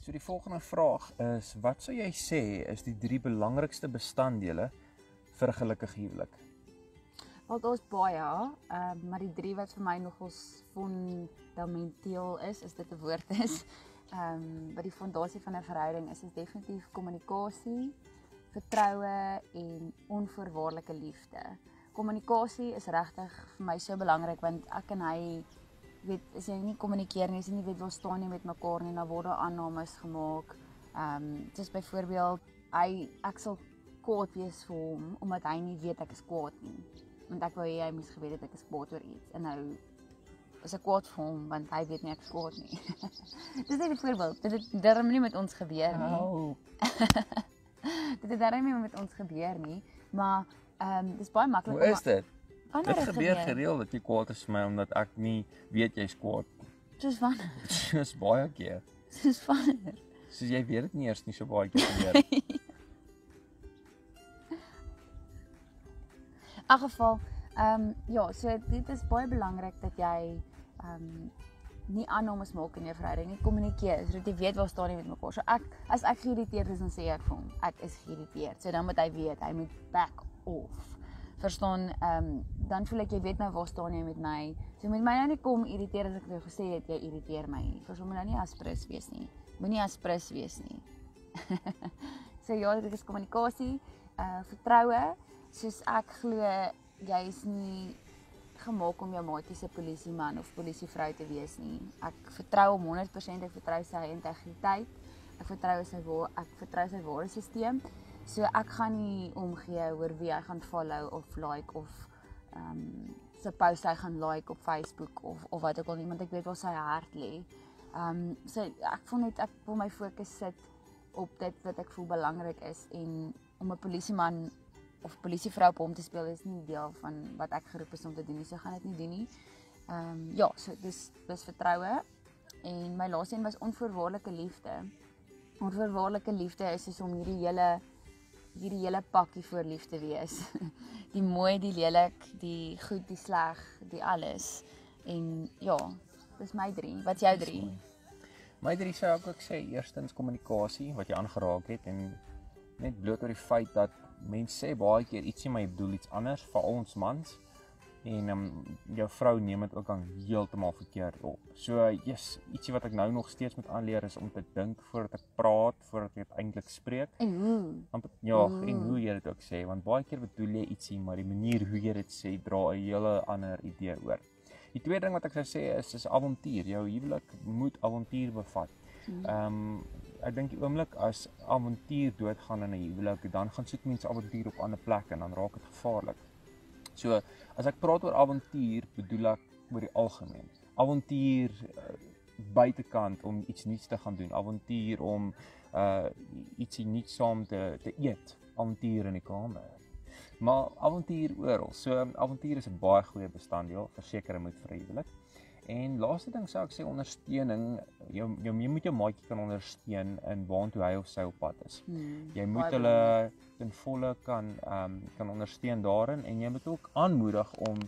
So die volgende vraag is wat sou jy sê is die drie belangrikste bestanddele vir 'n gelukkige huwelik? Wat ons baie, ehm uh, maar die drie wat vir my nogals fundamenteel is, is dit 'n woord is. Ehm um, wat die fondasie van 'n verhouding is, is definitief kommunikasie, vertroue en onvoorwaardelike liefde. Kommunikasie is regtig vir my so belangrik want ek en hy weet as jy nie kommunikeer nie, as jy nie weet waar staan jy met mekaar nie, dan word daar aannames gemaak. Ehm um, dis byvoorbeeld hy ek sal kwaad wees vir hom omdat hy nie weet ek is kwaad nie. Want ek wou hê hy moes geweet het ek is kwaad oor iets en nou is ek kwaad vir hom want hy weet nie ek is kwaad nie. dis net 'n voorbeeld. Dit het darm nie met ons gebeur nie. Oh. dit het darm nie met ons gebeur nie, maar ehm um, dis baie maklik Hoe is dit? Wanneer Dit het gebeur gebeur? gereeld dat jy kwaad is vir my omdat ek nie weet jy's kwaad. Soos wanneer? Dis baie keer. Soos wanneer? Soos jy weet dit nie eers nie so baie keer gebeur. nie. In geval, ehm um, ja, so dit is baie belangrik dat jy ehm um, nie aannames maak in jou verhouding nie, kommunikeer sodat jy weet waar staan jy met mekaar. So ek as ek geïrriteerd is dan sê ek vir hom, ek is geïrriteerd. So dan moet hy weet, hy moet back off. Verstaan? Ehm um, dan voel ek jy weet nou waar staan jy met my. So moet my nou nie kom irriteer as ek jou gesê het jy irriteer my nie. Verstaan moet nou nie aspres wees nie. Moenie aspres wees nie. so ja, dit is kommunikasie, uh vertroue. Soos ek glo jy is nie gemaak om jou maatjie se polisieman of polisievrou te wees nie. Ek vertrou hom 100%, ek vertrou sy integriteit. Ek vertrou sy wa ek vertrou sy waardesisteem. So ek gaan nie omgee oor wie hy gaan follow of like of ehm um, sy post hy gaan like op Facebook of of wat ook al nie, want ek weet waar sy hart lê. Ehm um, so ek voel net ek wil my fokus sit op dit wat ek voel belangrik is en om 'n polisieman of polisievrou op hom te speel is nie deel van wat ek geroep is om te doen nie. So gaan dit nie doen nie. Ehm um, ja, so dis dis vertroue en my laaste een was onvoorwaardelike liefde. Onvoorwaardelike liefde is soos om hierdie hele hierdie hele pakkie voor lief te wees. Die mooi, die lelik, die goed, die sleg, die alles. En ja, dis my 3. Wat's jou 3? My drie sou ek ook sê eerstens kommunikasie wat jy aangeraak het en net bloot oor die feit dat mense sê baie keer ietsie maar jy bedoel iets anders vir ons mans en um, jou vrou neem dit ook dan heeltemal verkeerd op. So yes, ietsie wat ek nou nog steeds moet aanleer is om te dink voordat ek praat, voordat ek eintlik spreek. En hoe? amper ja, Mm. en hoe jy dit ook sê, want baie keer bedoel jy ietsie, maar die manier hoe jy dit sê dra 'n hele ander idee oor. Die tweede ding wat ek sou sê is is avontuur. Jou huwelik moet avontuur bevat. Mm. Ehm um, ek dink die oomblik as avontuur doodgaan in 'n huwelik, dan gaan soek mense avontuur op ander plekke en dan raak dit gevaarlik. So, as ek praat oor avontuur, bedoel ek oor die algemeen. Avontuur uh, buitekant om iets nuuts te gaan doen, avontuur om uh ietsie nuuts saam te te eet, avontuur in die kamer. Maar avontuur oral. So avontuur is 'n baie goeie bestanddeel, verseker moet vir huwelik. En laaste ding sou ek sê ondersteuning. Jou jou jy moet jou maatjie kan ondersteun in waantoe hy of sy op pad is. Hmm. Jy moet hulle ten volle kan ehm um, kan ondersteun daarin en jy moet ook aanmoedig om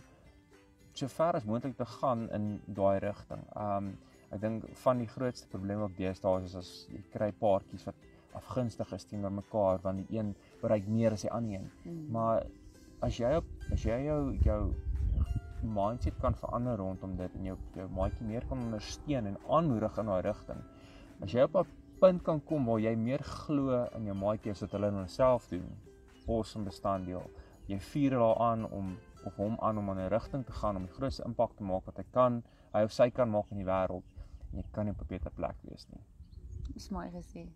so ver as moontlik te gaan in daai rigting. Ehm um, ek dink van die grootste probleme op deesdae is as jy kry paartjies wat afgunstig is teenoor mekaar want die een bereik meer as die ander een. Hmm. Maar as jy op as jy jou jou mindset kan verander rondom dit en jou jou maatjie meer kan ondersteun en aanmoedig in daai rigting. As jy op 'n punt kan kom waar jy meer glo in jou maatjie as wat hulle in hulself doen, awesome bestanddeel. Jy vuur hulle aan om of hom aan om in 'n rigting te gaan om die grootste impak te maak wat hy kan, hy of sy kan maak in die wêreld. En jy kan nie op 'n beter plek wees nie. Dis mooi gesê.